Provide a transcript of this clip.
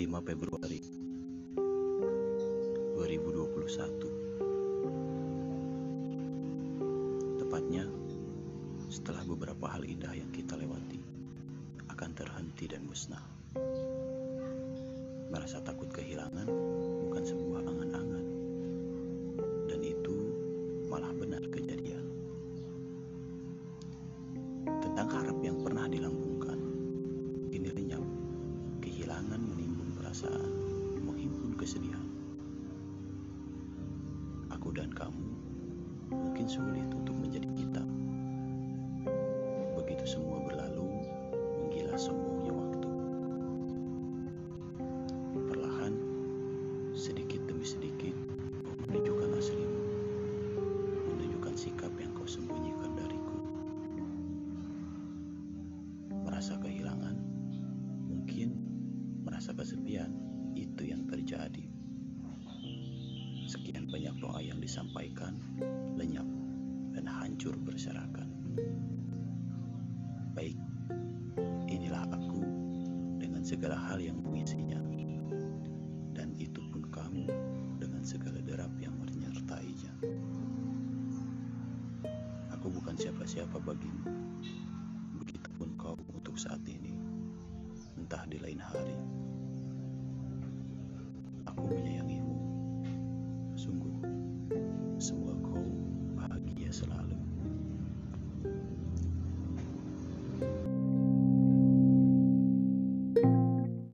Februari 2021 Tepatnya setelah beberapa hal indah yang kita lewati akan terhenti dan musnah. Merasa takut kehilangan bukan sebuah perasaan Menghimpun kesedihan. Aku dan kamu Mungkin sulit untuk menjadi kita. Begitu semua berlalu Menggila semuanya waktu. Perlahan Sedikit demi sedikit Kau menunjukkan aslimu Menunjukkan sikap yang kau sembunyikan dariku. Merasa kehilangan merasa kesepian Itu yang terjadi. Sekian banyak doa yang disampaikan Lenyap dan hancur berserakan. Baik Inilah aku Dengan segala hal yang mengisinya. Dan itu pun kamu Dengan segala derap yang menyertainya. Aku bukan siapa-siapa bagimu. Begitupun kau untuk saat ini Entah di lain hari